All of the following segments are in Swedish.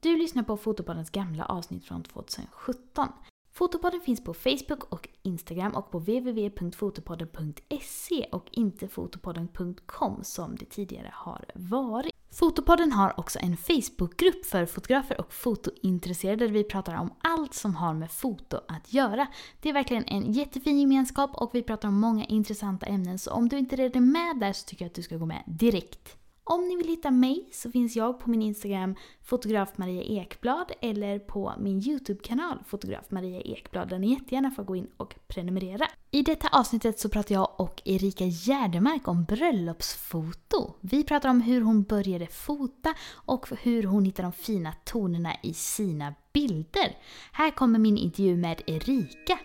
Du lyssnar på Fotopoddens gamla avsnitt från 2017. Fotopodden finns på Facebook och Instagram och på www.fotopodden.se och inte fotopodden.com som det tidigare har varit. Fotopodden har också en Facebookgrupp för fotografer och fotointresserade där vi pratar om allt som har med foto att göra. Det är verkligen en jättefin gemenskap och vi pratar om många intressanta ämnen så om du inte redan är med där så tycker jag att du ska gå med direkt. Om ni vill hitta mig så finns jag på min Instagram fotograf Maria Ekblad eller på min YouTube-kanal fotograf Maria Ekblad där ni jättegärna får gå in och prenumerera. I detta avsnittet så pratar jag och Erika Gärdemark om bröllopsfoto. Vi pratar om hur hon började fota och hur hon hittar de fina tonerna i sina bilder. Här kommer min intervju med Erika.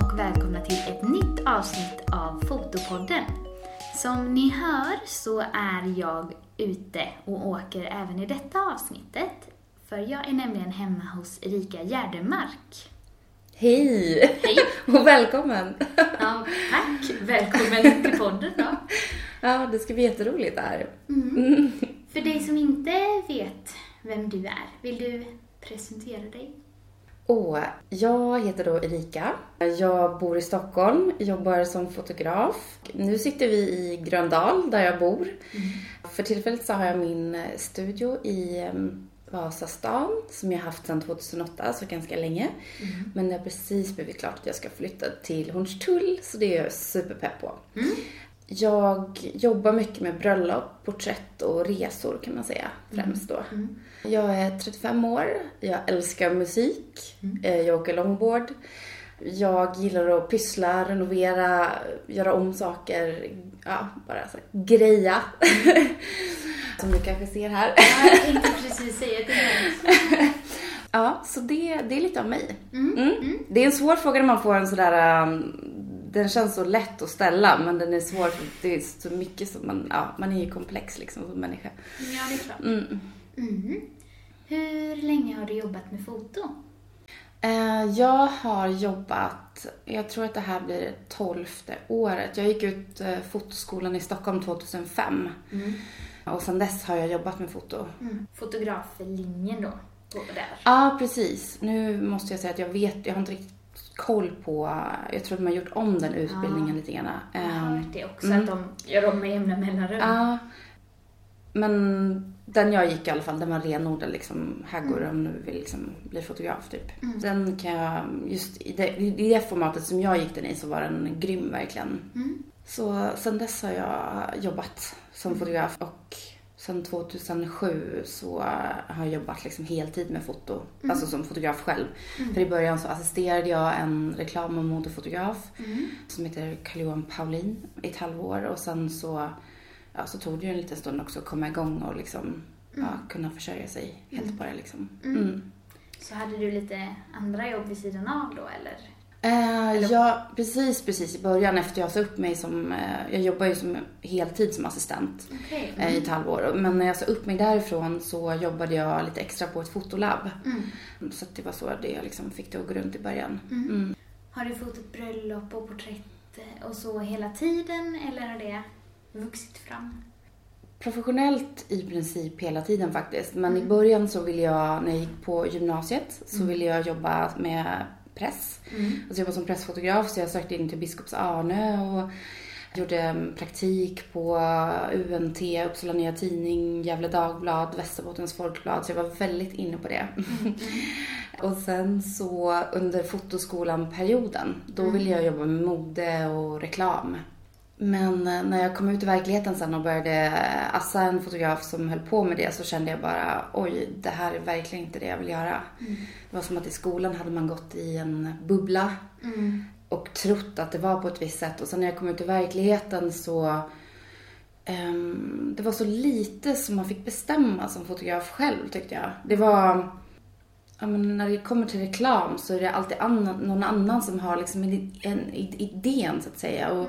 Och välkomna till ett nytt avsnitt av Fotopodden. Som ni hör så är jag ute och åker även i detta avsnittet. För jag är nämligen hemma hos Erika Gärdemark. Hej! Hej! Och välkommen! Ja, tack! Välkommen till podden då. Ja, det ska bli jätteroligt det här. Mm. För dig som inte vet vem du är, vill du presentera dig? Och jag heter då Erika. Jag bor i Stockholm, jobbar som fotograf. Nu sitter vi i Gröndal, där jag bor. För tillfället så har jag min studio i em, Vasastan, som jag haft sedan 2008, så ganska länge. Men det har precis blivit klart att jag ska flytta till Hornstull, så det är jag superpepp på. Mm. Jag jobbar mycket med bröllop, porträtt och resor kan man säga, främst då. Jag är 35 år, jag älskar musik, eh, jag åker longboard. Jag gillar att pyssla, renovera, göra om saker, ja, bara så greja. Som du kanske ser här. Ja, jag tänkte precis säga det. Ja, så det, det är lite av mig. Mm. Mm. Det är en svår fråga när man får en sådär, um, den känns så lätt att ställa men den är svår för det är så mycket som man, ja, man är ju komplex liksom som människa. Ja, det är klart. Mm. Mm. Hur länge har du jobbat med foto? Eh, Jag har jobbat, jag tror att det här blir tolfte året. Jag gick ut eh, fotoskolan i Stockholm 2005 och sedan dess har jag jobbat med foto. Mm. Fotograflinjen då, på där. Ja, precis. Nu måste jag säga att jag vet, jag har inte riktigt koll på, jag tror att de har gjort om den utbildningen Ja. lite grann. Jag har Ehm, hört det också, mm. att de gör om med jämna mellanrum. Ja. Men den jag gick i alla fall, den var renodlad liksom herrgård om du vill liksom bli fotograf typ. Mm. Den Den kan jag, just i det, i det formatet som jag gick den i så var den grym verkligen. Mm. Så sen dess har jag jobbat som fotograf och sen 2007 så har jag jobbat liksom heltid med foto, Mm. alltså som fotograf själv. För i början så assisterade jag en reklam och modefotograf Mm. som heter Carl-Johan Paulin i ett halvår och sen så, ja, så tog det ju en liten stund också att komma igång och liksom, ja, kunna försörja sig helt på det liksom. Mm. Mm. Så hade du lite andra jobb vid sidan av då, eller? Eh, ja, precis, precis i början efter jag sa upp mig som, eh, jag jobbar ju som heltid som assistent Okej. eh, i ett halvår. Men när jag sa upp mig därifrån så jobbade jag lite extra på ett fotolabb. Mm. Så det var så det jag liksom fick det att gå runt i början. Mm. Mm. Har du fotat bröllop och porträtt och så hela tiden, eller har det vuxit fram? Professionellt i princip hela tiden faktiskt. Men i början så ville jag, när jag gick på gymnasiet, så ville jag jobba med press. Mm. Alltså jobba som pressfotograf så jag sökte in till Biskops Arnö och gjorde praktik på UNT, Uppsala Nya Tidning, Gefle Dagblad, Västerbottens Folkblad. Så jag var väldigt inne på det. och sen så under fotoskolan-perioden, då ville jag jobba med mode och reklam. Men eh, när jag kom ut i verkligheten sen och började assa en fotograf som höll på med det så kände jag bara oj, det här är verkligen inte det jag vill göra. Det var som att i skolan hade man gått i en bubbla Mm. och trott att det var på ett visst sätt. Och sen när jag kom ut i verkligheten så ehm, det var så lite som man fick bestämma som fotograf själv tyckte jag. Det var, ja, men när det kommer till reklam så är det alltid annan, någon annan som har liksom en, en idén så att säga. Och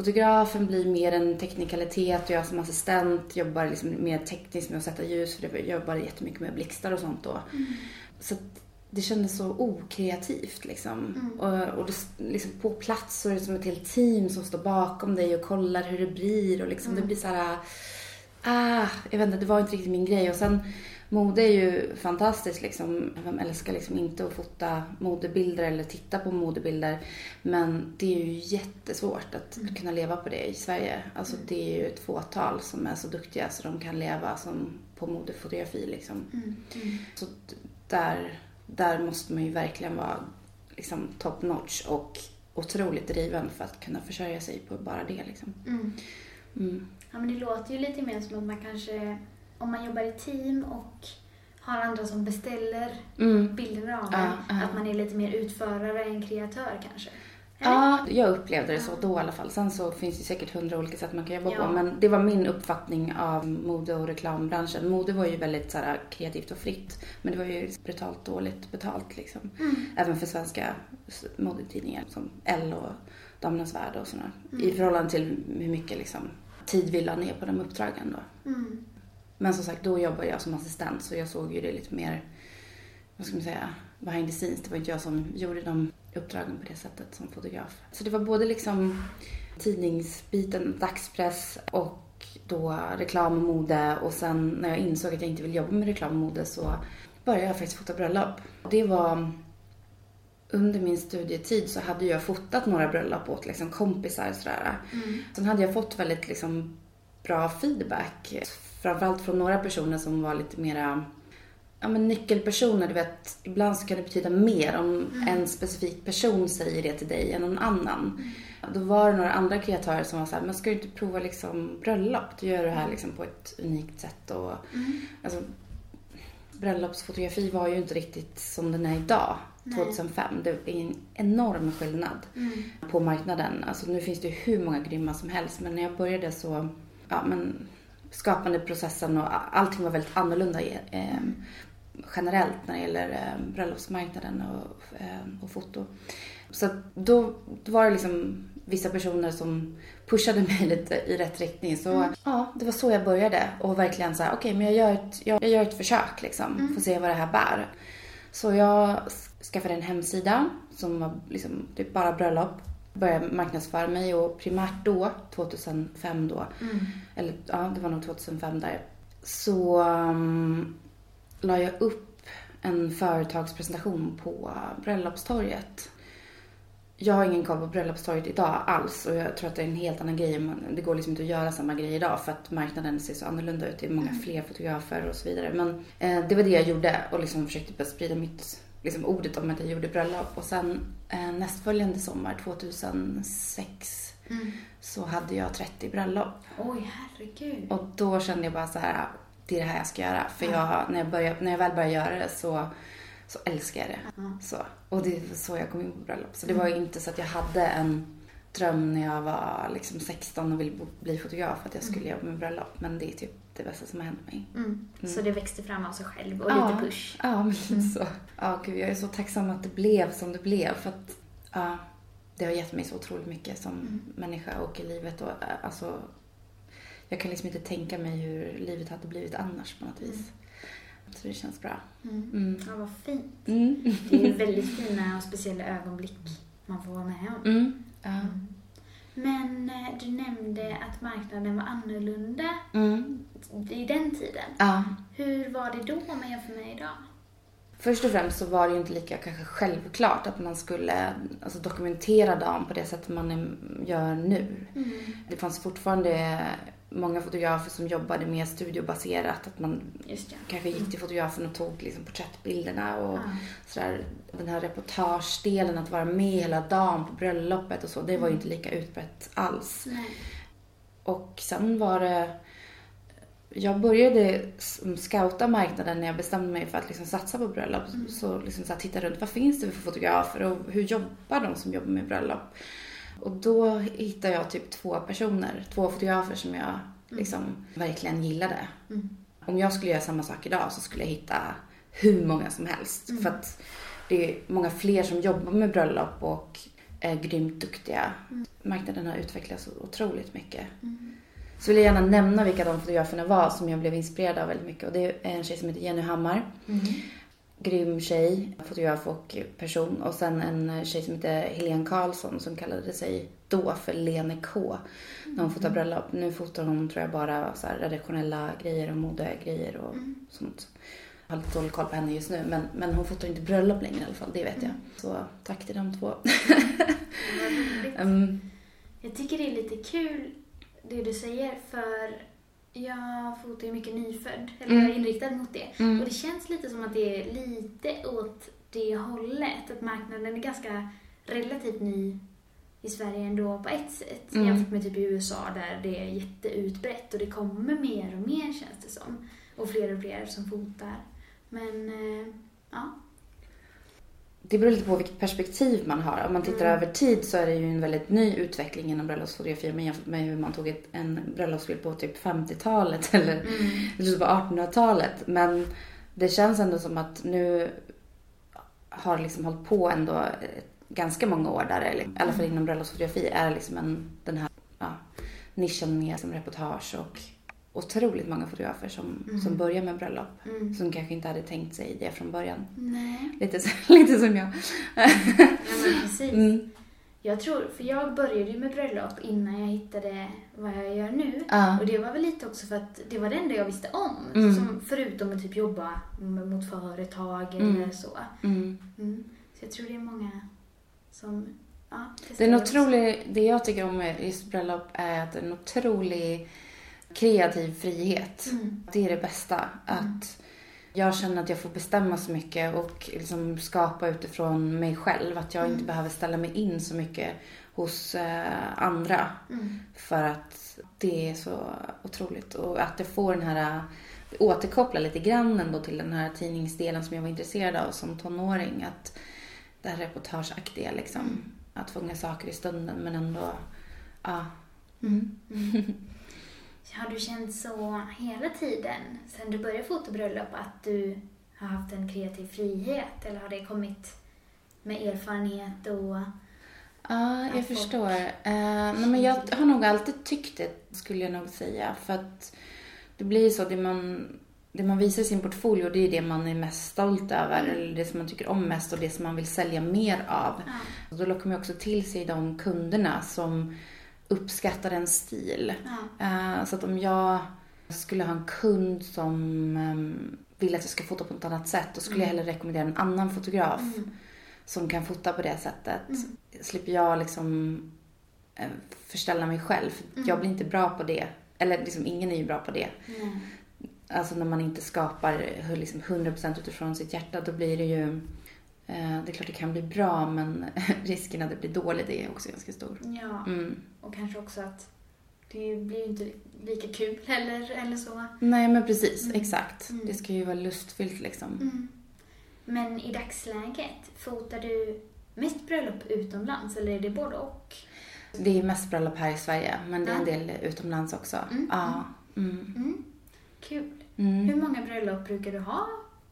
fotografen blir mer en teknikalitet och jag som assistent jobbar liksom mer tekniskt med att sätta ljus för jag jobbar jättemycket med blixtar och sånt då. Så att det kändes så okreativt liksom. Mm. Och, och det, liksom på plats så är det som ett helt team som står bakom dig och kollar hur det blir och liksom Mm. det blir så här. Ah, jag vet inte, det var inte riktigt min grej. Och sen mode är ju fantastiskt liksom. Vem älskar liksom inte att fota modebilder eller titta på modebilder. Men det är ju jättesvårt att Mm. kunna leva på det i Sverige. Alltså det är ju ett fåtal som är så duktiga så de kan leva som på modefotografi liksom. Mm. Mm. Så där, där måste man ju verkligen vara liksom top notch och otroligt driven för att kunna försörja sig på bara det liksom. Mm. Mm. Ja, men det låter ju lite mer som att man kanske, om man jobbar i team och har andra som beställer Mm. bilderna av Ja, en, ja. att man är lite mer utförare än kreatör kanske? Eller? Ja, jag upplevde det så Ja. då i alla fall. Sen så finns det säkert hundra olika sätt man kan jobba Ja. på. Men det var min uppfattning av mode och reklambranschen. Mode var ju väldigt så här, kreativt och fritt. Men det var ju brutalt dåligt betalt liksom. Mm. Även för svenska modetidningar som Elle och Damernas Värld och sådana. Mm. I förhållande till hur mycket liksom, tid vi la ner på de uppdragen då. Mm. Men som sagt, då jobbade jag som assistent så jag såg ju det lite mer, vad ska man säga, behind the scenes. Det var inte jag som gjorde de uppdragen på det sättet som fotograf. Så det var både liksom tidningsbiten, dagspress och då reklam och mode och sen när jag insåg att jag inte vill jobba med reklam och mode så började jag faktiskt fota bröllop. Det var under min studietid så hade jag fotat några bröllop åt liksom kompisar sådär. Mm. Sen hade jag fått väldigt liksom bra feedback. Framförallt från några personer som var lite mera ja, men nyckelpersoner. Du vet, ibland så kan det betyda mer om en specifik person säger det till dig än någon annan. Då var det några andra kreatörer som var så här, men ska du inte prova liksom bröllop? Du gör det här liksom på ett unikt sätt. Och, Mm. alltså, bröllopsfotografi var ju inte riktigt som den är idag, Nej. 2005. Det är en enorm skillnad Mm. på marknaden. Alltså nu finns det ju hur många grymma som helst men när jag började så, ja men skapandeprocessen och allting var väldigt annorlunda eh, generellt när det gäller eh, bröllopsmarknaden och, eh, och foto. Så då, då var det liksom vissa personer som pushade mig lite i rätt riktning. Så ja, det var så jag började och verkligen så här, okej men jag gör ett, jag, jag gör ett försök liksom, får se vad det här bär. Så jag skaffade en hemsida som var liksom typ bara bröllop. Började marknadsföra mig och primärt då, 2005 då, Mm. eller ja, det var nog 2005 där, så um, la jag upp en företagspresentation på Bröllopstorget. Jag har ingen koll på Bröllopstorget idag alls och jag tror att det är en helt annan grej. Men Det går liksom inte att göra samma grej idag för att marknaden ser så annorlunda ut. Det är många fler fotografer och så vidare. Men eh, det var det jag gjorde och liksom försökte sprida mitt liksom ordet om att jag gjorde bröllop. Och sen eh, nästföljande sommar, 2006, Mm. så hade jag 30 bröllop. Oj, herregud. Och då kände jag bara så här, det är det här jag ska göra. För jag, när, jag började, när jag väl började göra det så, så älskar jag det. Ja. Så. Och det var så jag kom in på bröllop. Så det var ju inte så att jag hade en dröm när jag var liksom 16 och ville bli fotograf att jag skulle jobba med bröllop. Men det är typ det bästa som har hänt mig. Mm. Mm. Så det växte fram av sig själv och Ja. lite push. Ja, men lite så. Ja, gud, jag är så tacksam att det blev som det blev. För att ja, det har gett mig så otroligt mycket som människa och i livet. Och, äh, alltså, jag kan liksom inte tänka mig hur livet hade blivit annars på något vis. Så det känns bra. Mm. Mm. Ja, vad fint. Mm. Det är väldigt fina och speciella ögonblick man får vara med om. Mm. Ja. Men eh, du nämnde att marknaden var annorlunda Mm. i den tiden. Ja. Hur var det då om man jämför med idag? Först och främst så var det ju inte lika kanske självklart att man skulle alltså, dokumentera dagen på det sättet man gör nu. Det fanns fortfarande många fotografer som jobbade mer studiobaserat. Att man kanske gick till fotografen och tog liksom, porträttbilderna och Ja. sådär. Den här reportagedelen, att vara med hela dagen på bröllopet och så, det var ju inte lika utbrett alls. Nej. Och sen var det... Jag började scouta marknaden när jag bestämde mig för att liksom satsa på bröllop. Så liksom så titta runt, vad finns det för fotografer och hur jobbar de som jobbar med bröllop? Och då hittade jag typ två personer, två fotografer som jag liksom verkligen gillade. Mm. Om jag skulle göra samma sak idag så skulle jag hitta hur många som helst. För att det är många fler som jobbar med bröllop och är grymt duktiga. Marknaden har utvecklats otroligt mycket. Så vill jag gärna nämna vilka de fotograferna var som jag blev inspirerad av väldigt mycket. Och det är en tjej som heter Jenny Hammar. Mm. Grym tjej, fotograf och person. Och sen en tjej som heter Helene Karlsson som kallade sig då för Lene K. När hon fotar bröllop. Nu fotar hon tror jag bara så redaktionella grejer och modegrejer och Mm. sånt. Jag har lite dålig koll på henne just nu men, men hon fotar inte bröllop längre i alla fall, det vet jag. Mm. Så tack till de två. Um, Jag tycker det är lite kul det du säger för jag fotar ju mycket nyfödd, eller Mm. jag är inriktad mot det. mm. Och det känns lite som att det är lite åt det hållet. Att marknaden är ganska relativt ny i Sverige ändå på ett sätt. Mm. Jämfört med typ i USA där det är jätteutbrett och det kommer mer och mer känns det som. Och fler och fler som fotar. Men, eh, ja. Det beror lite på vilket perspektiv man har. Om man tittar Mm. över tid så är det ju en väldigt ny utveckling inom bröllopsfotografi men jämfört med hur man tog ett, en bröllopsbild på typ 50-talet eller Mm. slutet på 1800-talet. Men det känns ändå som att nu har liksom hållit på ändå eh, ganska många år där, eller i alla fall inom bröllopsfotografi, är liksom en, den här ja, nischen med som reportage och otroligt många fotografer som, Mm. som börjar med bröllop. Mm. Som kanske inte hade tänkt sig det från början. Nej, Lite, lite som jag. ja, men precis. Mm. Jag tror, för jag började ju med bröllop innan jag hittade vad jag gör nu. Ja. Och det var väl lite också för att det var det enda jag visste om. Mm. Som, förutom att typ jobba mot företag Mm. eller så. Mm. Mm. Så jag tror det är många som ja, Det är en otrolig, det jag tycker om med just bröllop är att det är en otrolig kreativ frihet. Mm. Det är det bästa. Att jag känner att jag får bestämma så mycket och liksom skapa utifrån mig själv. Att jag inte Mm. behöver ställa mig in så mycket hos eh, andra. Mm. För att det är så otroligt. Och att jag får den här, återkoppla lite grann ändå till den här tidningsdelen som jag var intresserad av som tonåring. Att det här reportageaktiga liksom. Att fånga saker i stunden men ändå, ja. Mm. Mm. Har du känt så hela tiden, sen du började fotobröllop, att du har haft en kreativ frihet? Eller har det kommit med erfarenhet och... Ja, jag förstår. Uh, nej, men jag har nog alltid tyckt det, skulle jag nog säga. För att det blir så, det man, det man visar i sin portfolio, det är det man är mest stolt över. Eller det som man tycker om mest och det som man vill sälja mer av. Ja. Och då lockar man också till sig de kunderna som uppskattar en stil. Ja. Eh, Så att om jag skulle ha en kund som ehm, vill att jag ska fota på ett annat sätt, då skulle jag hellre rekommendera en annan fotograf Mm. som kan fota på det sättet. Mm. Slipper jag liksom eh, förställa mig själv. Mm. Jag blir inte bra på det. Eller liksom ingen är ju bra på det. Alltså när man inte skapar liksom 100% utifrån sitt hjärta, då blir det ju... eh, Det är klart det kan bli bra, men risken att det blir dåligt är också ganska stor. Ja, Mm. och kanske också att det blir inte lika kul heller, eller så. Nej, men precis. Mm. Exakt. Mm. Det ska ju vara lustfyllt liksom. Mm. Men i dagsläget, fotar du mest bröllop utomlands eller är det både och? Det är mest bröllop här i Sverige, men det är en Ja. del utomlands också. Mm. Ja. Mm. Mm. Kul. Hur många bröllop brukar du ha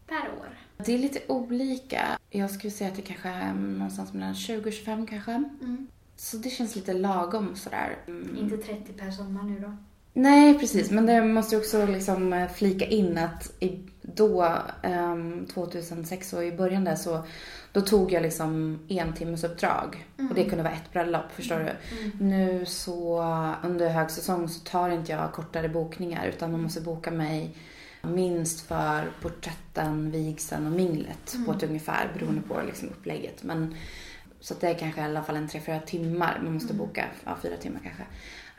per år? Det är lite olika. Jag skulle säga att det kanske är någonstans mellan 20 och 25 kanske. Mm. Så det känns lite lagom sådär. Mm. Inte 30 per sommar nu då? Nej, precis. Men det måste ju också liksom eh, flika in att då, ehm, 2006 och i början där så då tog jag liksom en timmes uppdrag Mm. Och det kunde vara ett bröllop, förstår du? Mm. Nu så under högsäsong så tar inte jag kortare bokningar utan man måste boka mig minst för porträtten, vigseln och minglet Mm. på ett ungefär beroende på liksom upplägget. Men, så det är kanske i alla fall en tre fyra timmar man måste Mm. boka. Ja, fyra timmar kanske.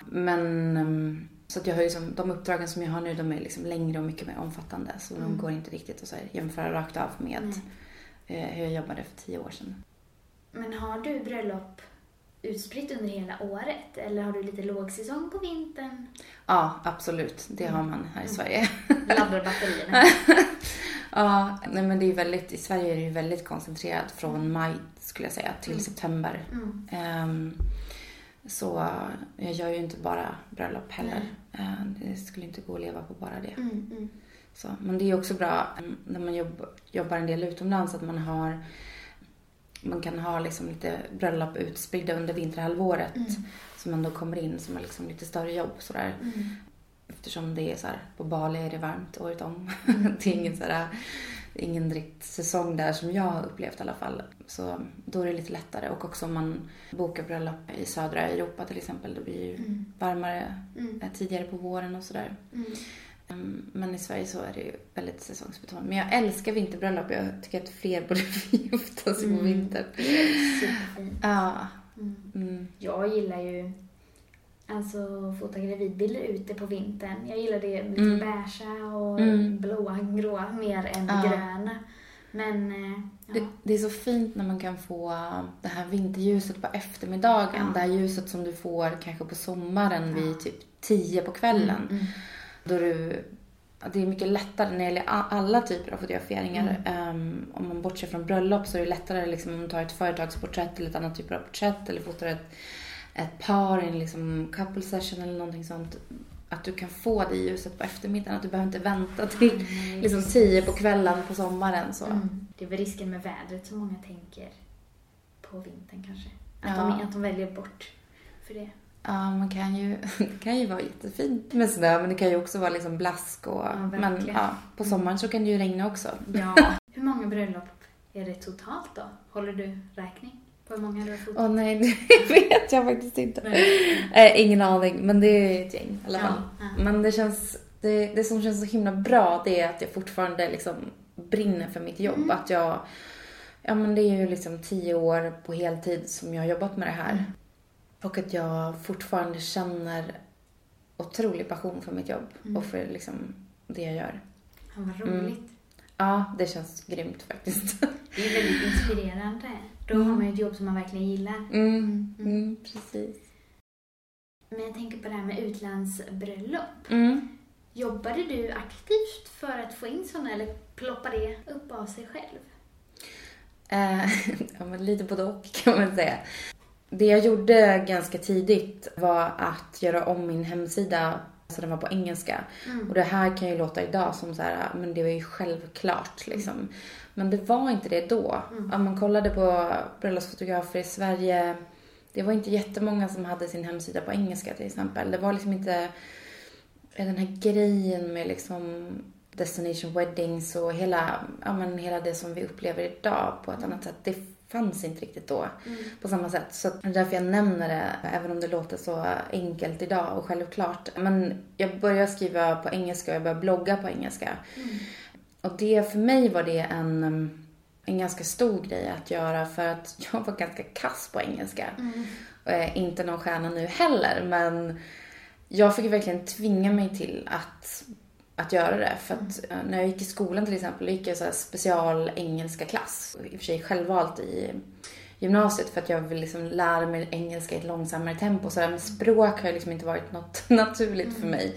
Men ehm, så att jag har ju som, de uppdragen som jag har nu de är liksom längre och mycket mer omfattande. Så Mm. de går inte riktigt att jämföra rakt av med Nej. eh, hur jag jobbade för tio år sedan. Men har du bröllop utspritt under hela året? Eller har du lite lågsäsong på vintern? Ja, absolut. Det Mm. har man här i Mm. Sverige. Laddar batterierna? Ja, nej men det är väldigt, i Sverige är det ju väldigt koncentrerat från maj skulle jag säga till Mm. september. Mm. Ehm, så jag gör ju inte bara bröllop heller. Ehm, det skulle inte gå att leva på bara det. Mm. Mm. Så, men det är också bra mm, när man jobb, jobbar en del utomlands att man har man kan ha liksom lite bröllop utspridda under vinterhalvåret Mm. som ändå kommer in som är liksom lite större jobb sådär. Mm. Eftersom det är så här, på Bali är det varmt året om. Mm. det är ingen så här, ingen direkt säsong där som jag har upplevt i alla fall. Så då är det lite lättare. Och också om man bokar bröllop i södra Europa till exempel. Det blir ju Mm. varmare Mm. tidigare på våren och sådär. Mm, Men i Sverige så är det ju väldigt säsongsbetonat. Men jag älskar vinterbröllop. Jag tycker att fler borde gifta sig på Mm. vintern. Superfint. Ja. Mm. Mm. Jag gillar ju alltså fota gravidbilder ute på vintern. Jag gillar det lite Mm. beiga och Mm. blåa, gråa mer än Ja. gröna. Men eh, ja. Det, det är så fint när man kan få det här vinterljuset på eftermiddagen. Ja. Det här ljuset som du får kanske på sommaren Ja. vid typ 10 på kvällen. Mm, mm. Då du, det är mycket lättare när det gäller alla typer av fotograferingar. Mm. Ehm, om man bortser från bröllop så är det lättare liksom, om du tar ett företagsporträtt eller ett annat typ av porträtt eller fotar ett, ett par i en liksom couple session eller någonting sånt. Att du kan få det ljuset på eftermiddagen. Att du behöver inte vänta till Mm, liksom 10 på kvällen på sommaren. Så. Mm. Det är väl risken med vädret som många tänker på vintern kanske. Att, Ja. de, att de väljer bort för det. Ja, man kan ju, det kan ju vara jättefint med snö men det kan ju också vara liksom blask och... Ja, men ja, på sommaren så kan det ju regna också. Ja. Hur många bröllop är det totalt då? Håller du räkning på hur många du har fotat? Åh nej, det vet jag faktiskt inte. Eh, ingen aning, men det är ett gäng i alla Ja, fall. ja. Men det känns, det, det som känns så himla bra det är att jag fortfarande liksom brinner för mitt jobb. Mm. Att jag, ja men det är ju liksom tio år på heltid som jag har jobbat med det här. Mm. Och att jag fortfarande känner otrolig passion för mitt jobb Mm. och för liksom det jag gör. Ja, vad roligt. Ja, det känns grymt faktiskt. Det är väldigt inspirerande. Då Mm. har man ju ett jobb som man verkligen gillar. Mm, Mm. mm, precis. Men jag tänker på det här med utlandsbröllop. Mm. Jobbade du aktivt för att få in sådana eller ploppar det upp av sig själv? Eh, ja, men lite både och kan man säga. Det jag gjorde ganska tidigt var att göra om min hemsida så den var på engelska. Mm. Och det här kan ju låta idag som så här, men det var ju självklart liksom. Men det var inte det då. Mm. Om man kollade på bröllopsfotografer i Sverige, det var inte jättemånga som hade sin hemsida på engelska till exempel. Det var liksom inte den här grejen med liksom destination weddings och hela, ja, men hela det som vi upplever idag på ett annat sätt. Det fanns inte riktigt då Mm. på samma sätt. Så det är därför jag nämner det, även om det låter så enkelt idag och självklart. Men jag började skriva på engelska och jag började blogga på engelska. Mm. Och det, för mig var det en, en ganska stor grej att göra för att jag var ganska kass på engelska. Mm. Eh, inte någon stjärna nu heller, men jag fick verkligen tvinga mig till att, att göra det. För att eh, när jag gick i skolan till exempel, då gick jag så här special engelska klass. I och för sig självvalt i gymnasiet för att jag vill liksom lära mig engelska i ett långsammare tempo. Så där med språk har liksom inte varit något naturligt för mig.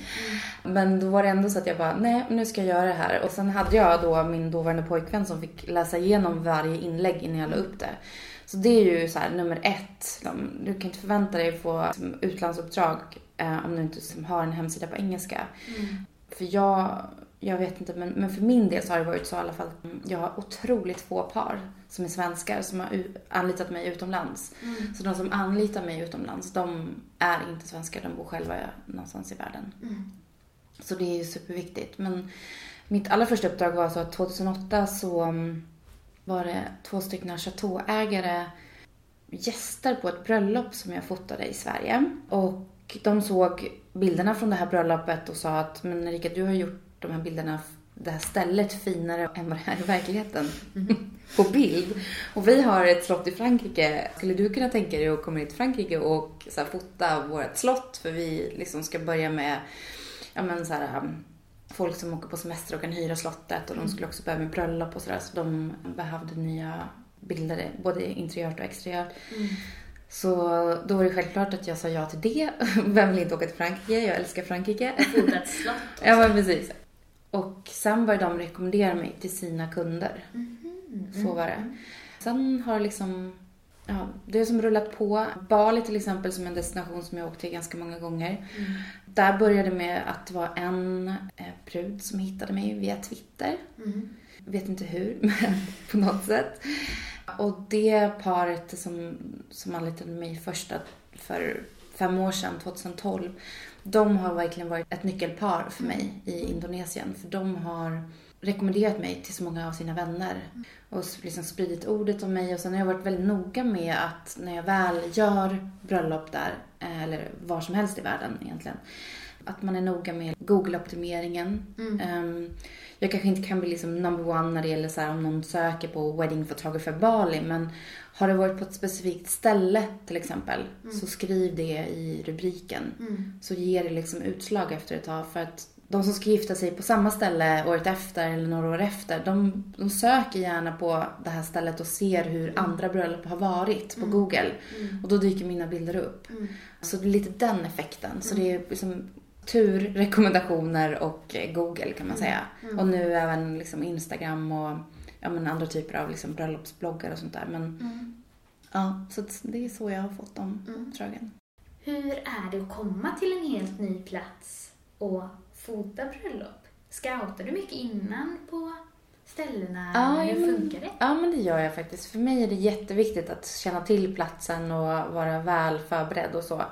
Men då var det ändå så att jag bara, nej nu ska jag göra det här. Och sen hade jag då min dåvarande pojkvän som fick läsa igenom varje inlägg innan jag la upp det. Så det är ju så här nummer ett. Du kan inte förvänta dig att få liksom, utlandsuppdrag eh, om du inte liksom, har en hemsida på engelska. Mm. För jag, jag vet inte, men, men för min del så har det varit så i alla fall. Jag har otroligt få par som är svenskar som har anlitat mig utomlands. Mm. Så de som anlitar mig utomlands, de är inte svenskar, de bor själva någonstans i världen. Mm. Så det är ju superviktigt. Men mitt allra första uppdrag var så att 2008 så mm, var det två stycken chateauägare gäster på ett bröllop som jag fotade i Sverige. Och de såg bilderna från det här bröllopet och sa att men Erika, du har gjort de här bilderna, det här stället finare än vad det är i verkligheten. på bild. Och vi har ett slott i Frankrike. Skulle du kunna tänka dig att komma hit till Frankrike och så här, fota vårt slott? För vi liksom ska börja med ja, men, så här, um, folk som åker på semester och kan hyra slottet och de skulle också börja med bröllop och sådär. Så de behövde nya bilder, både interiört och exteriört. Mm. Så då var det självklart att jag sa ja till det. Vem vill inte åka till Frankrike? Jag älskar Frankrike. Fotat slott också. Ja, men precis. Och sen började de rekommendera mig till sina kunder. Mhm. Så var det. Sen har liksom, ja, det som rullat på. Bali till exempel som är en destination som jag åkt till ganska många gånger. Mm. Där började det med att det var en eh, brud som hittade mig via Twitter. Mm. Vet inte hur, men på något sätt. Och det paret som, som anlitade mig första för fem år sedan, 2012. De har verkligen varit ett nyckelpar för mig i Indonesien. För de har rekommenderat mig till så många av sina vänner och liksom spridit ordet om mig och sen har jag varit väldigt noga med att när jag väl gör bröllop där, eh, eller var som helst i världen egentligen, att man är noga med Google-optimeringen. Um, jag kanske inte kan bli liksom number one när det gäller så här, om någon söker på wedding photographer Bali, men har det varit på ett specifikt ställe till exempel, så skriv det i rubriken. Så ger det liksom utslag efter ett tag. För att de som ska gifta sig på samma ställe året efter eller några år efter, de, de söker gärna på det här stället och ser hur andra bröllop har varit på Google. Och då dyker mina bilder upp. Så det är lite den effekten. Så det är liksom tur, rekommendationer och eh, Google kan man säga. Och nu även liksom Instagram och ja, men andra typer av liksom bröllopsbloggar och sånt där. Men ja, så det är så jag har fått de uppdragen. Hur är det att komma till en helt ny plats och fota bröllop? Scoutar du mycket innan på ställena? Ja, Hur men- funkar det? Ja, men det gör jag faktiskt. För mig är det jätteviktigt att känna till platsen och vara väl förberedd och så.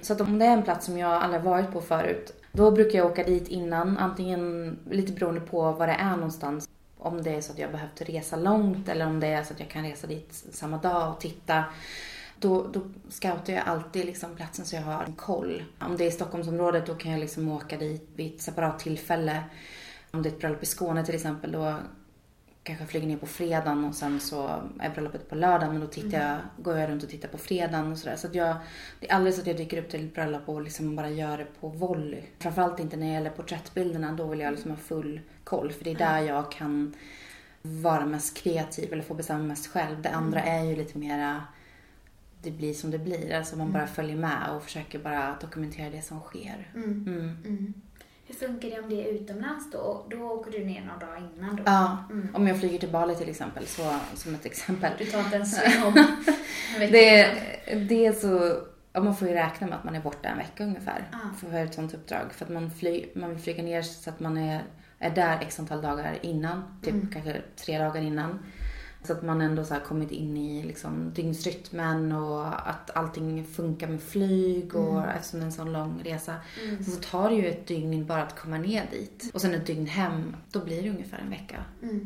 Så att om det är en plats som jag aldrig varit på förut, då brukar jag åka dit innan. Antingen lite beroende på var det är någonstans. Om det är så att jag behövt resa långt eller om det är så att jag kan resa dit samma dag och titta. Då, då scoutar jag alltid liksom platsen så jag har en koll. Om det är i Stockholmsområdet då kan jag liksom åka dit vid ett separat tillfälle. Om det är ett bröllop i Skåne till exempel då kanske jag flyger ner på fredagen och sen så är bröllopet på lördagen men då tittar jag, går jag runt och tittar på fredagen och sådär. Så att jag, det är aldrig så att jag dyker upp till ett bröllop och liksom bara gör det på volley. Framförallt inte när det gäller porträttbilderna, då vill jag liksom ha full koll för det är där jag kan vara mest kreativ eller få bestämma mest själv. Det andra är ju lite mera det blir som det blir. Alltså man bara följer med och försöker bara dokumentera det som sker. Mm. Mm. Hur funkar det om det är utomlands då? Då åker du ner någon dag innan då? Ja, om jag flyger till Bali till exempel, så, som ett exempel. Du tar inte en sväng om en vecka Det, det är så, man får ju räkna med att man är borta en vecka ungefär Ja. för ett sånt uppdrag. För att man, fly, man flyga ner så att man är, är där x antal dagar innan, typ kanske tre dagar innan. Så att man ändå så kommit in i liksom dygnsrytmen och att allting funkar med flyg och eftersom det är en sån lång resa. Så, så tar det ju ett dygn bara att komma ner dit. Och sen ett dygn hem, då blir det ungefär en vecka.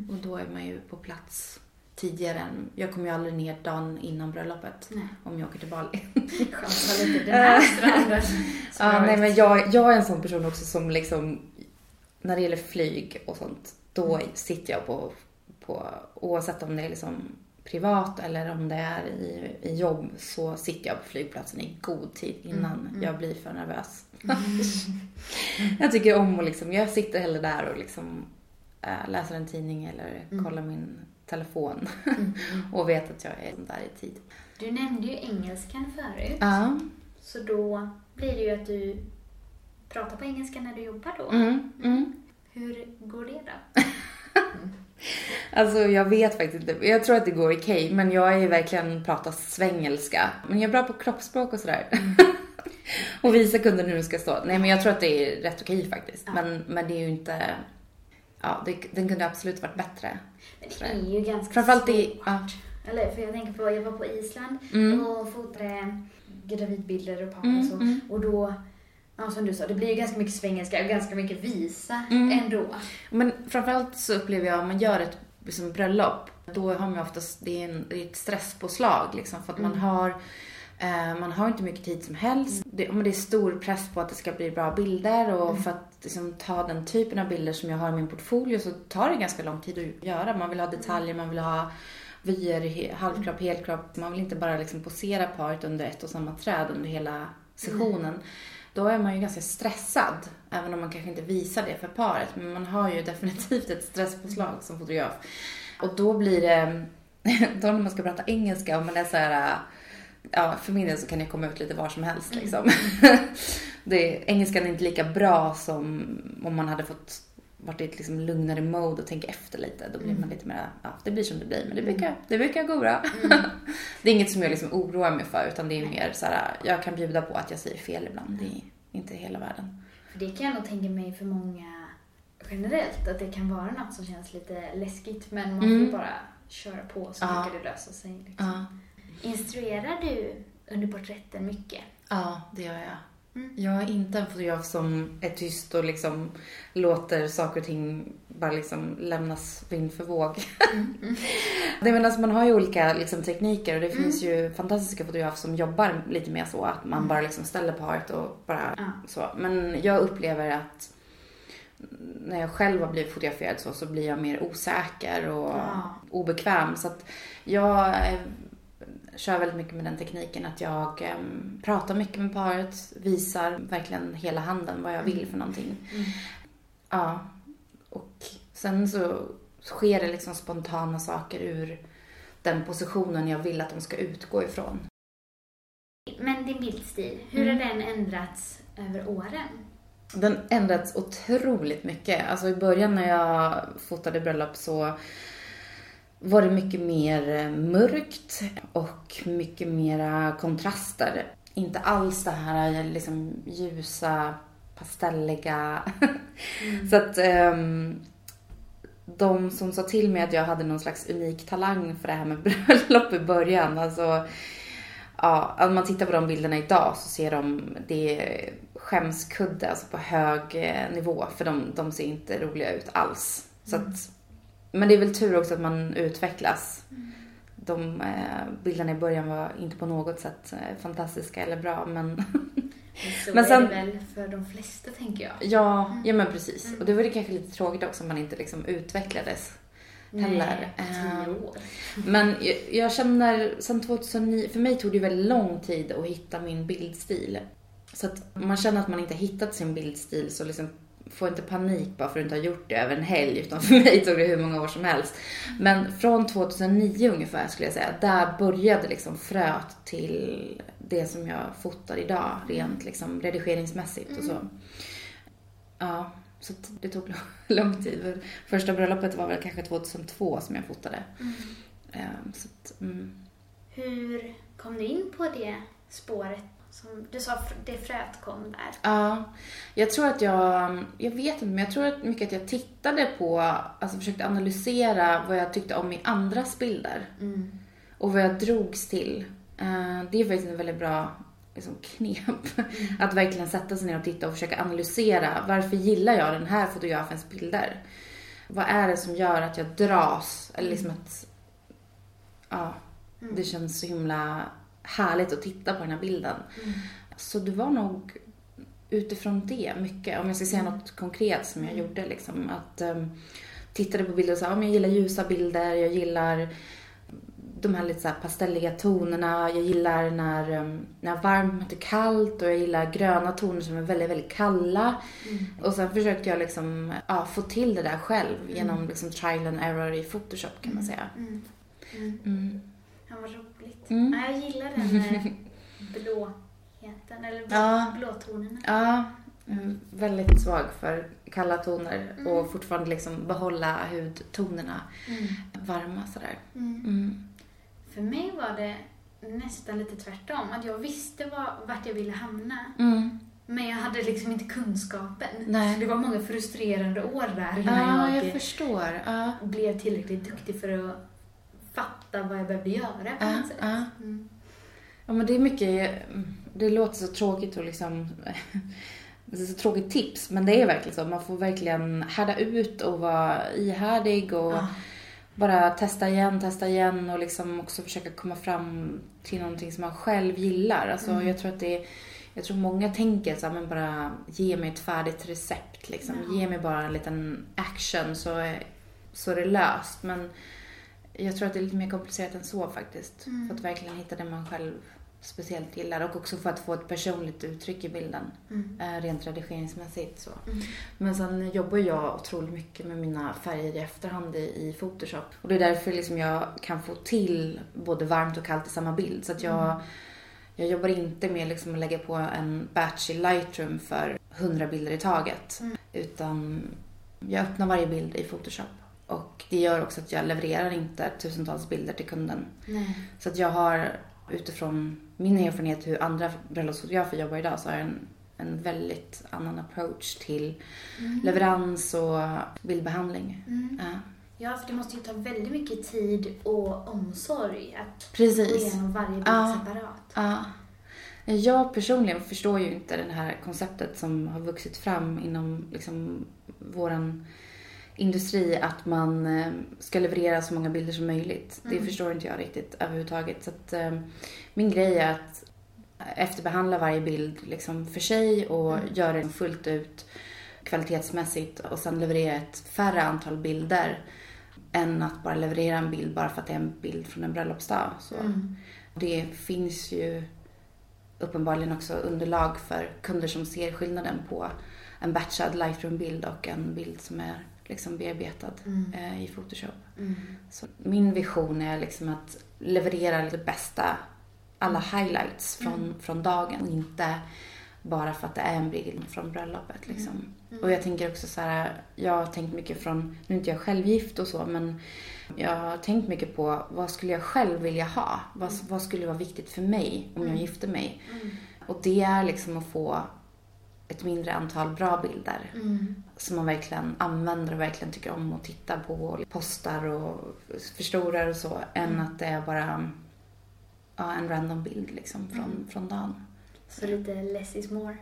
Och då är man ju på plats tidigare än, jag kommer ju aldrig ner dagen innan bröllopet Nej. om jag åker till Bali. Chansa lite. Den här stranden. som Ja, nej men jag, jag är en sån person också som liksom, när det gäller flyg och sånt, då sitter jag på, på oavsett om det är liksom privat eller om det är i, i jobb så sitter jag på flygplatsen i god tid innan jag blir för nervös. jag tycker om att liksom, jag sitter hellre där och liksom äh, läser en tidning eller kollar min telefon och vet att jag är där i tid. Du nämnde ju engelskan förut. Ja. Så då blir det ju att du pratar på engelska när du jobbar då. Mm, mm. Hur går det då? Alltså jag vet faktiskt inte. Jag tror att det går okej, men jag är ju verkligen pratar svengelska. Men jag är bra på kroppsspråk och sådär. och visa kunden hur det ska stå. Nej men jag tror att det är rätt okej faktiskt. Men, men det är ju inte... Ja, det, den kunde absolut varit bättre. Men det är ju ganska Framförallt i- svårt. ja. Eller för jag tänker på, jag var på Island Mm. och fotade gravidbilder och par och så. Och då, ja som du sa, det blir ju ganska mycket svengelska och ganska mycket visa Mm. ändå. Men framförallt så upplever jag, om man gör ett liksom, bröllop, då har man oftast, det är, en, det är ett stresspåslag liksom, för att man har eh, man har inte mycket tid som helst. Det, men det är stor press på att det ska bli bra bilder och för att liksom, ta den typen av bilder som jag har i min portfolio så tar det ganska lång tid att göra. Man vill ha detaljer, man vill ha vyer, halvkropp, helkropp. Man vill inte bara liksom, posera paret under ett och samma träd under hela sessionen. Då är man ju ganska stressad, även om man kanske inte visar det för paret. Men man har ju definitivt ett stresspåslag som fotograf. Och då blir det, då när man ska prata engelska och man är så här, ja för min del så kan jag komma ut lite var som helst liksom. det, engelskan är inte lika bra som om man hade fått varit i ett liksom lugnare mode och tänka efter lite. Då blir man lite mer, ja det blir som det blir. Men det brukar, det brukar gå bra. det är inget som jag liksom oroar mig för utan det är mer så här, jag kan bjuda på att jag säger fel ibland. Det är inte hela världen. För det kan jag nog tänka mig för många generellt, att det kan vara något som känns lite läskigt. Men man får ju bara köra på så Ja. brukar det lösa sig. Liksom. Ja, Instruerar du under porträtten mycket? ja det gör jag. Jag är inte en fotograf som är tyst och liksom låter saker och ting bara liksom lämnas vind för våg. Mm. Det men alltså man har ju olika liksom, tekniker och det finns ju fantastiska fotografer som jobbar lite mer så att man bara liksom ställer paret och bara så. Men jag upplever att när jag själv har blivit fotograferad så, så blir jag mer osäker och obekväm. Så att jag är, kör väldigt mycket med den tekniken att jag um, pratar mycket med paret, visar verkligen hela handen vad jag vill mm. för någonting. Mm. Ja. Och sen så sker det liksom spontana saker ur den positionen jag vill att de ska utgå ifrån. Men din bildstil, hur mm. har den ändrats över åren? Den ändrats otroligt mycket. Alltså i början när jag fotade bröllop så var det mycket mer eh, mörkt och mycket mera kontraster. Inte alls det här liksom ljusa, pastelliga. Mm. så att um, de som sa till mig att jag hade någon slags unik talang för det här med bröllop i början. Alltså, ja, om man tittar på de bilderna idag så ser de, det är skämskudde, alltså på hög eh, nivå. För de, de ser inte roliga ut alls. Så mm. att, men det är väl tur också att man utvecklas. Mm. De eh, bilderna i början var inte på något sätt eh, fantastiska eller bra men Så men sen, är det väl för de flesta tänker jag. Ja, mm. ja men precis. Mm. Och det var det kanske lite tråkigt också om man inte liksom utvecklades heller. Nej, tio ehm, år. Men jag, jag känner, sen 2009, för mig tog det väldigt lång tid att hitta min bildstil. Så att man känner att man inte hittat sin bildstil så liksom få inte panik bara för att du inte har gjort det över en helg, utan för mig tog det hur många år som helst. Men från 2009 ungefär skulle jag säga, där började liksom fröet till det som jag fotar idag, rent liksom redigeringsmässigt och så. Mm. Ja, så det tog lång tid. Första bröllopet var väl kanske 2002 som jag fotade. Mm. Ehm, så att, mm. Hur kom du in på det spåret som du sa, det fröet kom där. Ja, jag tror att jag, jag vet inte, men jag tror att mycket att jag tittade på, alltså försökte analysera vad jag tyckte om i andras bilder. Mm. Och vad jag drogs till. Eh, det är faktiskt en väldigt bra liksom, knep. Mm. Att verkligen sätta sig ner och titta och försöka analysera. Varför gillar jag den här fotografens bilder? Vad är det som gör att jag dras? Eller liksom att, ja, mm. det känns så himla härligt att titta på den här bilden. Mm. Så det var nog utifrån det mycket. Om jag ska säga mm. något konkret som jag mm. gjorde liksom. Att um, tittade på bilder och sa, ja, jag gillar ljusa bilder, jag gillar de här lite så här pastelliga tonerna. Jag gillar när, um, när varmt är kallt och jag gillar gröna toner som är väldigt, väldigt kalla. Mm. Och sen försökte jag liksom, ja, få till det där själv mm. genom liksom trial and error i Photoshop kan man säga. Mm. mm. Ja, vad roligt. Mm. Ja, jag gillar den eh, blåheten, eller blå, ja. blåtonerna. Ja, väldigt svag för kalla toner mm. och fortfarande liksom behålla hudtonerna mm. varma sådär. Mm. mm. För mig var det nästan lite tvärtom. Att jag visste var, vart jag ville hamna. Mm. Men jag hade liksom inte kunskapen. Nej. Så det var många frustrerande år där innan ja, jag, jag blev tillräckligt duktig för att fatta vad jag behövde göra på något sätt. Mm. Ja, men det är mycket, det låter så tråkigt och liksom det är så tråkigt tips, men det är verkligen så. Man får verkligen härda ut och vara ihärdig och ja. bara testa igen, testa igen och liksom också försöka komma fram till någonting som man själv gillar. Alltså mm. jag tror att det är, jag tror många tänker så här, men bara ge mig ett färdigt recept liksom. Ja. Ge mig bara en liten action så är, så är det löst. Men jag tror att det är lite mer komplicerat än så faktiskt. Mm. För att verkligen hitta det man själv speciellt gillar och också för att få ett personligt uttryck i bilden. Mm. Eh, rent redigeringsmässigt så. Mm. Men sen jobbar jag otroligt mycket med mina färger i efterhand i, Photoshop. Och det är därför liksom jag kan få till både varmt och kallt i samma bild. Så att jag, mm. jag jobbar inte med liksom att lägga på en batch i Lightroom för 100 bilder i taget. Mm. Utan jag öppnar varje bild i Photoshop och det gör också att jag levererar inte tusentals bilder till kunden. Nej. Så att jag har utifrån min erfarenhet hur andra bröllopsfotografer jobbar idag så har jag en, en väldigt annan approach till mm. leverans och bildbehandling. Mm. Ja. ja, för det måste ju ta väldigt mycket tid och omsorg att Precis. gå igenom varje bild ja. separat. Ja. Jag personligen förstår ju inte det här konceptet som har vuxit fram inom liksom våran industri att man eh, ska leverera så många bilder som möjligt. Det Mm. förstår inte jag riktigt överhuvudtaget. Så att, eh, min grej är att efterbehandla varje bild liksom för sig och Mm. göra den fullt ut kvalitetsmässigt och sen leverera ett färre antal bilder än att bara leverera en bild bara för att det är en bild från en bröllopsdag. Så. Mm. Det finns ju uppenbarligen också underlag för kunder som ser skillnaden på en batchad Lightroom-bild och en bild som är liksom bearbetad Mm. eh, i Photoshop. Mm. Så min vision är liksom att leverera det bästa, alla highlights från, Mm. från dagen och inte bara för att det är en bild från bröllopet. Liksom. Mm. Och jag tänker också så här, jag har tänkt mycket från, nu är inte jag själv gift och så, men jag har tänkt mycket på vad skulle jag själv vilja ha? Vad, vad skulle vara viktigt för mig om jag Mm. gifte mig? Mm. Och det är liksom att få ett mindre antal bra bilder Mm. som man verkligen använder och verkligen tycker om att titta på och postar och förstorar och så, än Mm. att det är bara ja, en random bild liksom från, Mm. från dagen. Så lite less is more.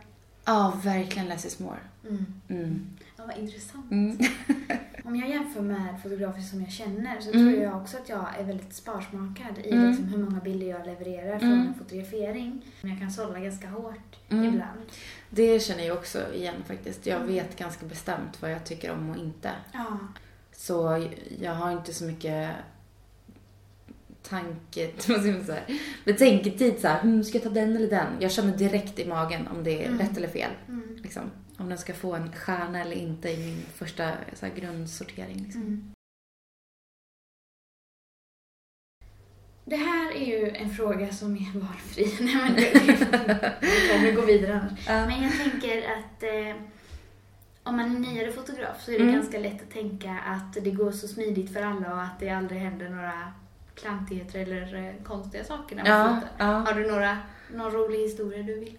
Ja, verkligen less is more. Mm. Mm. Ja, vad intressant. Mm. Om jag jämför med fotografer som jag känner så tror jag också att jag är väldigt sparsmakad i liksom hur många bilder jag levererar från en fotografering. Men jag kan sålla ganska hårt ibland. Det känner jag också igen faktiskt. Jag vet ganska bestämt vad jag tycker om och inte. Ja. Så jag har inte så mycket tanke, vad ska man säga, betänketid så här, hmm, ska jag ta den eller den? Jag känner direkt i magen om det är Mm. rätt eller fel. Mm. Liksom. Om den ska få en stjärna eller inte i min första så här, grundsortering. Liksom. Mm. Det här är ju en fråga som är valfri. Nej, men vi kommer gå vidare annars. Ja. Men jag tänker att eh, om man är nyare fotograf så är det Mm. ganska lätt att tänka att det går så smidigt för alla och att det aldrig händer några klantigheter eller eh, konstiga saker när man Ja, fotar. ja. Har du några, någon rolig historia du vill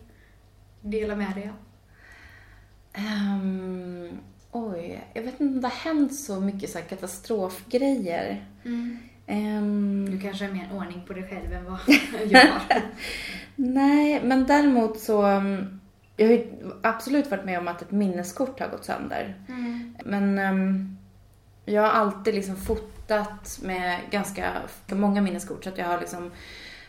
dela med dig av? Ehm, oj, jag vet inte om det har hänt så mycket så katastrofgrejer. Ehm, Du kanske har mer ordning på dig själv än vad jag har. Nej, men däremot så... um, Jag har ju absolut varit med om att ett minneskort har gått sönder. Mm. Men um, jag har alltid liksom fotat med ganska många minneskort. Så att jag har liksom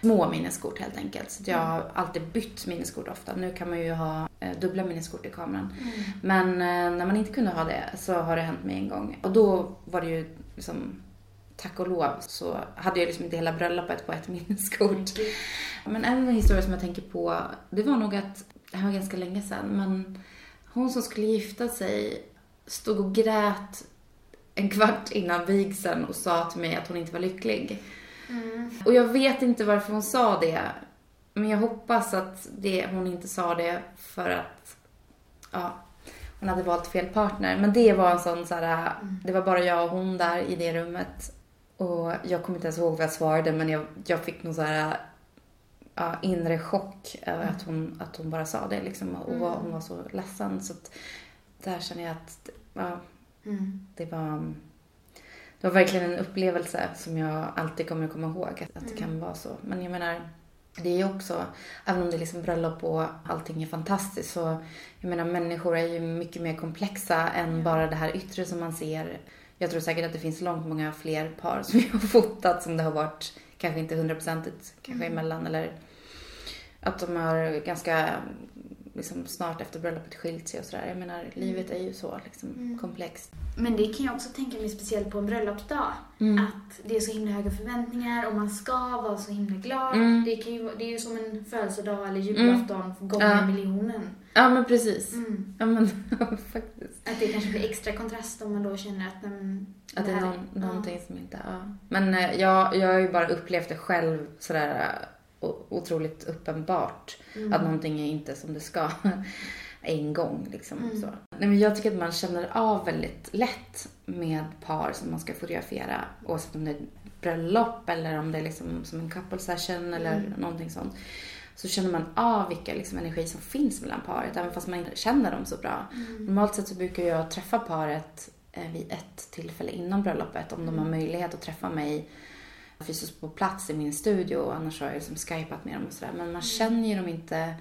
små minneskort helt enkelt. Så jag har alltid bytt minneskort ofta. Nu kan man ju ha eh, dubbla minneskort i kameran. Mm. Men eh, när man inte kunde ha det så har det hänt mig en gång. Och då var det ju liksom, tack och lov, så hade jag liksom inte hela bröllopet på ett minneskort. Men en historia som jag tänker på, det var nog att, det här var ganska länge sedan, men hon som skulle gifta sig stod och grät en kvart innan vigseln och sa till mig att hon inte var lycklig. Mm. Och jag vet inte varför hon sa det, men jag hoppas att det, hon inte sa det för att, ja, hon hade valt fel partner. Men det var en sån så här, det var bara jag och hon där i det rummet. Och jag kommer inte ens ihåg vad jag svarade, men jag, jag fick någon så här ja, inre chock över att hon, att hon bara sa det liksom. Och var, hon var så ledsen. Så att där känner jag att, ja, Mm. det var, det var verkligen en upplevelse som jag alltid kommer att komma ihåg. Att, att det kan vara så. Men jag menar, det är ju också, även om det är liksom bröllop och allting är fantastiskt så, jag menar människor är ju mycket mer komplexa än bara det här yttre som man ser. Jag tror säkert att det finns långt många fler par som jag har fotat som det har varit kanske inte hundraprocentigt kanske emellan eller att de har ganska liksom snart efter bröllopet skilt sig och sådär. Jag menar, livet är ju så liksom komplext. Men det kan jag också tänka mig speciellt på en bröllopsdag. Mm. Att det är så himla höga förväntningar och man ska vara så himla glad. Mm. Det, kan ju, det är ju som en födelsedag eller julafton gånger Ja. miljonen. Ja men precis. Mm. Ja men faktiskt. Att det kanske blir extra kontrast om man då känner att men, Att det är någon, någonting som inte, ja. Men eh, jag, jag har ju bara upplevt det själv sådär eh, otroligt uppenbart. Mm. Att någonting är inte som det ska. En gång liksom. Mm. Så. Nej, men jag tycker att man känner av väldigt lätt med par som man ska fotografera. Oavsett om det är ett bröllop eller om det är liksom som en couple session eller Mm. någonting sånt. Så känner man av vilka liksom energi som finns mellan paret, även fast man inte känner dem så bra. Mm. Normalt sett så brukar jag träffa paret eh, vid ett tillfälle innan bröllopet om de har möjlighet att träffa mig fysiskt på plats i min studio. Annars har jag liksom skypat med dem och sådär. Men man känner ju dem inte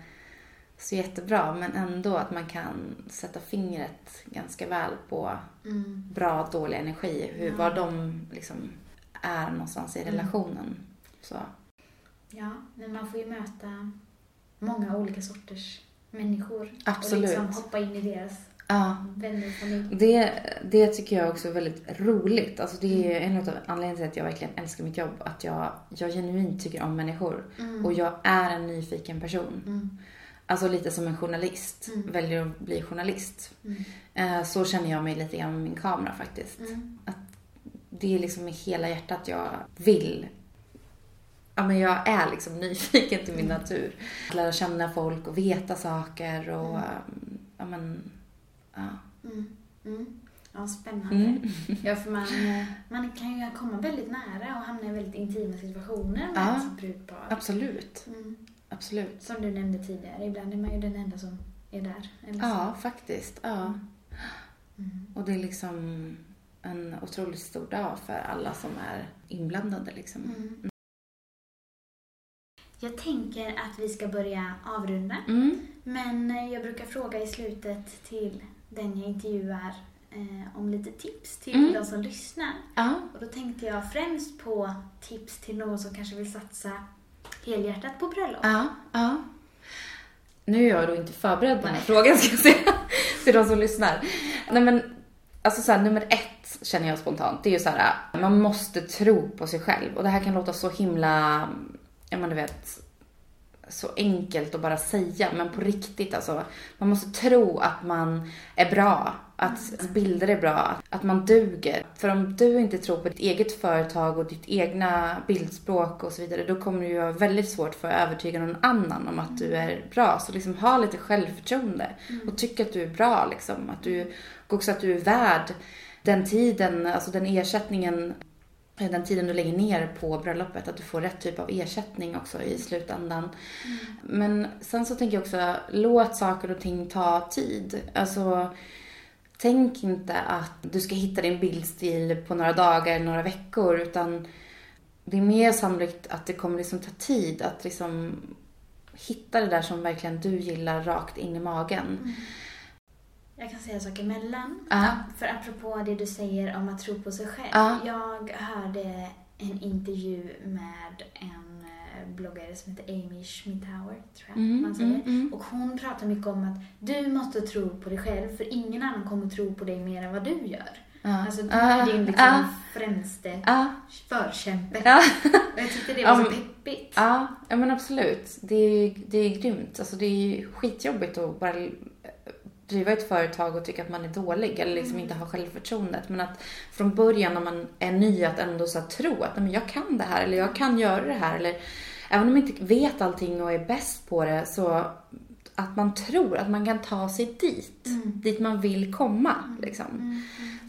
så jättebra. Men ändå att man kan sätta fingret ganska väl på Mm. bra dålig energi. Hur, Ja. Var de liksom är någonstans i Mm. relationen. Så. Ja, men man får ju möta många olika sorters människor. Absolut. Och liksom hoppa in i deras Ja. vänner och familj. Det, det tycker jag också är väldigt roligt. Alltså det är en av anledningarna till att jag verkligen älskar mitt jobb. Att jag, jag genuint tycker om människor. Mm. Och jag är en nyfiken person. Mm. Alltså lite som en journalist. Mm. Väljer att bli journalist. Mm. Eh, Så känner jag mig lite grann med min kamera faktiskt. Mm. Det är liksom med hela hjärtat jag vill. Ja men jag är liksom nyfiken till min Mm. natur. Att lära känna folk och veta saker och Mm. um, ja men ja. Mm. Mm. Ja, spännande. Mm. Ja, för man, eh, man kan ju komma väldigt nära och hamna i väldigt intima situationer med Ja. sitt brudpar. Absolut. Mm. Absolut. Som du nämnde tidigare, ibland är man ju den enda som är där. Ja, faktiskt. Ja. Mm. Och det är liksom en otroligt stor dag för alla som är inblandade liksom. Jag tänker att vi ska börja avrunda. Mm. Men eh, jag brukar fråga i slutet till den jag intervjuar eh, om lite tips till Mm. de som lyssnar. Ja. Och då tänkte jag främst på tips till någon som kanske vill satsa helhjärtat på bröllop. Ja. Ja. Nu är jag då inte förberedd på den här frågan ska jag säga. Till de som lyssnar. Nej men, alltså så här, nummer ett känner jag spontant. Det är ju så här, man måste tro på sig själv. Och det här kan låta så himla, ja men du vet, så enkelt att bara säga, men på riktigt alltså. Man måste tro att man är bra, att ens bilder är bra, att man duger. För om du inte tror på ditt eget företag och ditt egna bildspråk och så vidare, då kommer det ju vara väldigt svårt för att övertyga någon annan om att du är bra. Så liksom ha lite självförtroende och tyck att du är bra liksom. Att du, och också att du är värd den tiden, alltså den ersättningen den tiden du lägger ner på bröllopet, att du får rätt typ av ersättning också i slutändan. Men sen så tänker jag också, låt saker och ting ta tid. Alltså, tänk inte att du ska hitta din bildstil på några dagar eller några veckor, utan det är mer sannolikt att det kommer liksom ta tid att liksom hitta det där som verkligen du gillar rakt in i magen. Jag kan säga saker emellan. Ja. För apropå det du säger om att tro på sig själv. Ja. Jag hörde en intervju med en eh, bloggare som heter Amy Schmidhauer, tror jag Mm, man säger. mm, mm. Och hon pratar mycket om att du måste tro på dig själv för ingen annan kommer tro på dig mer än vad du gör. Ja. Alltså du är din liksom ja. främste Ja, förkämpe. Och jag tyckte det var så men- peppigt. Ja, men absolut. Det är ju det är grymt. Alltså det är ju skitjobbigt att bara driva ett företag och tycka att man är dålig eller liksom inte ha självförtroendet. Men att från början när man är ny att ändå så tro att "Nej, men jag kan det här eller jag kan göra det här. Eller även om man inte vet allting och är bäst på det så att man tror att man kan ta sig dit. Dit man vill komma liksom.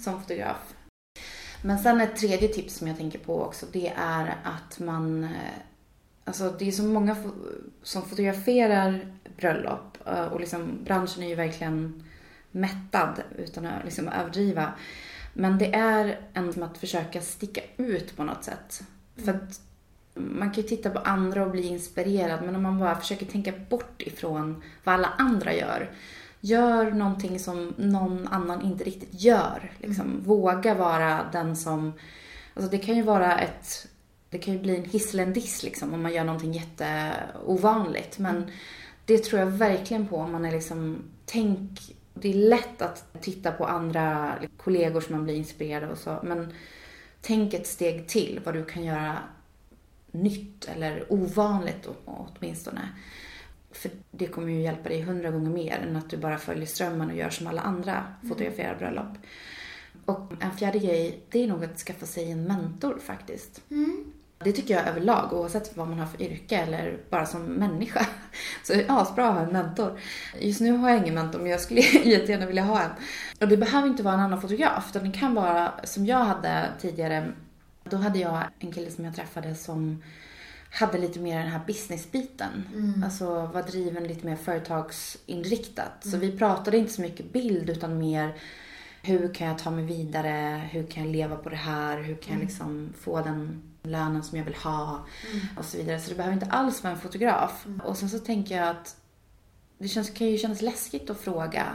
Som fotograf. Men sen ett tredje tips som jag tänker på också, det är att man... eh, Alltså det är så många som fotograferar bröllop eh, och liksom branschen är ju verkligen mättad utan att liksom överdriva. Men det är ändå som att försöka sticka ut på något sätt. För att man kan ju titta på andra och bli inspirerad men om man bara försöker tänka bort ifrån vad alla andra gör. Gör någonting som någon annan inte riktigt gör. Liksom. Våga vara den som... Alltså det kan ju vara ett... Det kan ju bli en hiss eller en diss liksom, om man gör någonting jätteovanligt. Men det tror jag verkligen på om man är liksom... Tänk... Det är lätt att titta på andra kollegor som man blir inspirerad av och så. Men tänk ett steg till vad du kan göra nytt eller ovanligt åtminstone. För det kommer ju hjälpa dig hundra gånger mer än att du bara följer strömmen och gör som alla andra fotograferar bröllop. Och en fjärde grej, det är nog att skaffa sig en mentor faktiskt. Det tycker jag överlag, oavsett vad man har för yrke eller bara som människa. Så det är asbra att ha en mentor. Just nu har jag ingen mentor, men jag skulle jättegärna vilja ha en. Och det behöver inte vara en annan fotograf, utan det kan vara som jag hade tidigare. Då hade jag en kille som jag träffade som hade lite mer den här businessbiten. Alltså var driven lite mer företagsinriktat. Så vi pratade inte så mycket bild utan mer hur kan jag ta mig vidare? Hur kan jag leva på det här? Hur kan jag liksom få den lönen som jag vill ha och så vidare. Så det behöver inte alls vara en fotograf. Och sen så tänker jag att det känns, kan ju kännas läskigt att fråga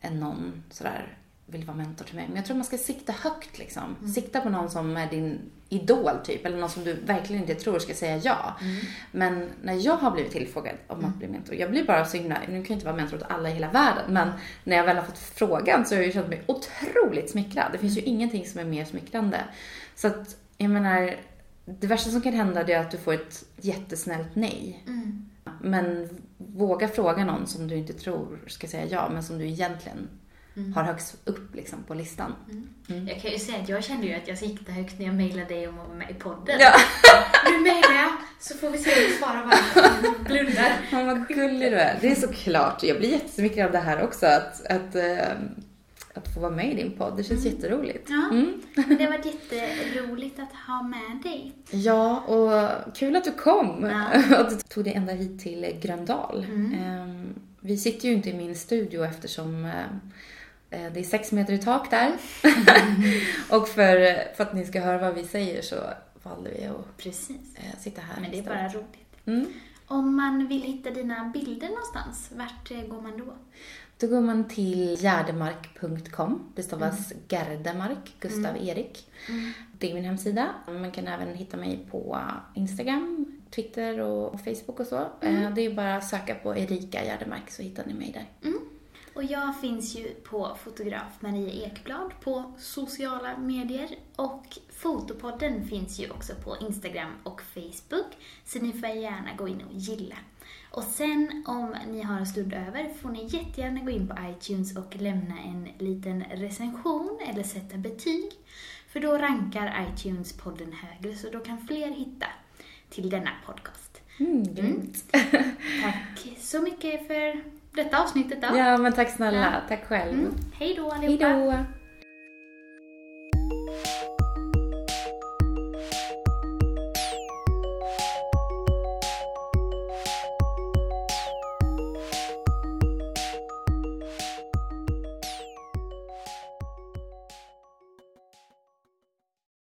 en någon sådär, vill vara mentor till mig. Men jag tror man ska sikta högt liksom. Sikta på någon som är din idol typ, eller någon som du verkligen inte tror ska säga ja. Men när jag har blivit tillfrågad om att bli mentor, jag blir bara så himla, nu kan jag inte vara mentor åt alla i hela världen, men när jag väl har fått frågan så har jag ju känt mig otroligt smickrad. Det finns ju ingenting som är mer smickrande. Så att, jag menar, det värsta som kan hända är att du får ett jättesnällt nej. Men våga fråga någon som du inte tror ska säga ja, men som du egentligen har högst upp liksom, på listan. Jag kan ju säga att jag kände ju att jag siktade högt när jag mejlade dig om att vara med i podden. Ja. Nu mejlar jag, så får vi se hur du svarar bara. Blundar. Ja, vad gullig du är. Det är såklart. Jag blir jättesmickrad av det här också. Att, att, eh, att få vara med i din podd. Det känns jätteroligt. Ja, Mm. men det har varit jätteroligt att ha med dig. Ja, och kul att du kom. Ja. Att du tog dig ända hit till Gröndal. Ehm, Vi sitter ju inte i min studio eftersom eh, det är sex meter i tak där. och för, för att ni ska höra vad vi säger så valde vi att Precis. eh, sitta här Men det är bara roligt. Mm. Om man vill hitta dina bilder någonstans, vart eh, går man då? Då går man till gärdemark.com. Det stavas Gardemark, Gustav Erik. Det är min hemsida. Man kan även hitta mig på Instagram, Twitter och Facebook och så. Eh, Det är bara att söka på Erika Gärdemark så hittar ni mig där. Och jag finns ju på fotograf Maria Ekblad på sociala medier och Fotopodden finns ju också på Instagram och Facebook så ni får gärna gå in och gilla. Och sen om ni har en stund över får ni jättegärna gå in på iTunes och lämna en liten recension eller sätta betyg. För då rankar iTunes podden högre så då kan fler hitta till denna podcast. Mm, grymt. Tack så mycket för detta avsnittet då. Ja, men tack snälla. Tack själv. Mm. Hej då Hej allihopa! då.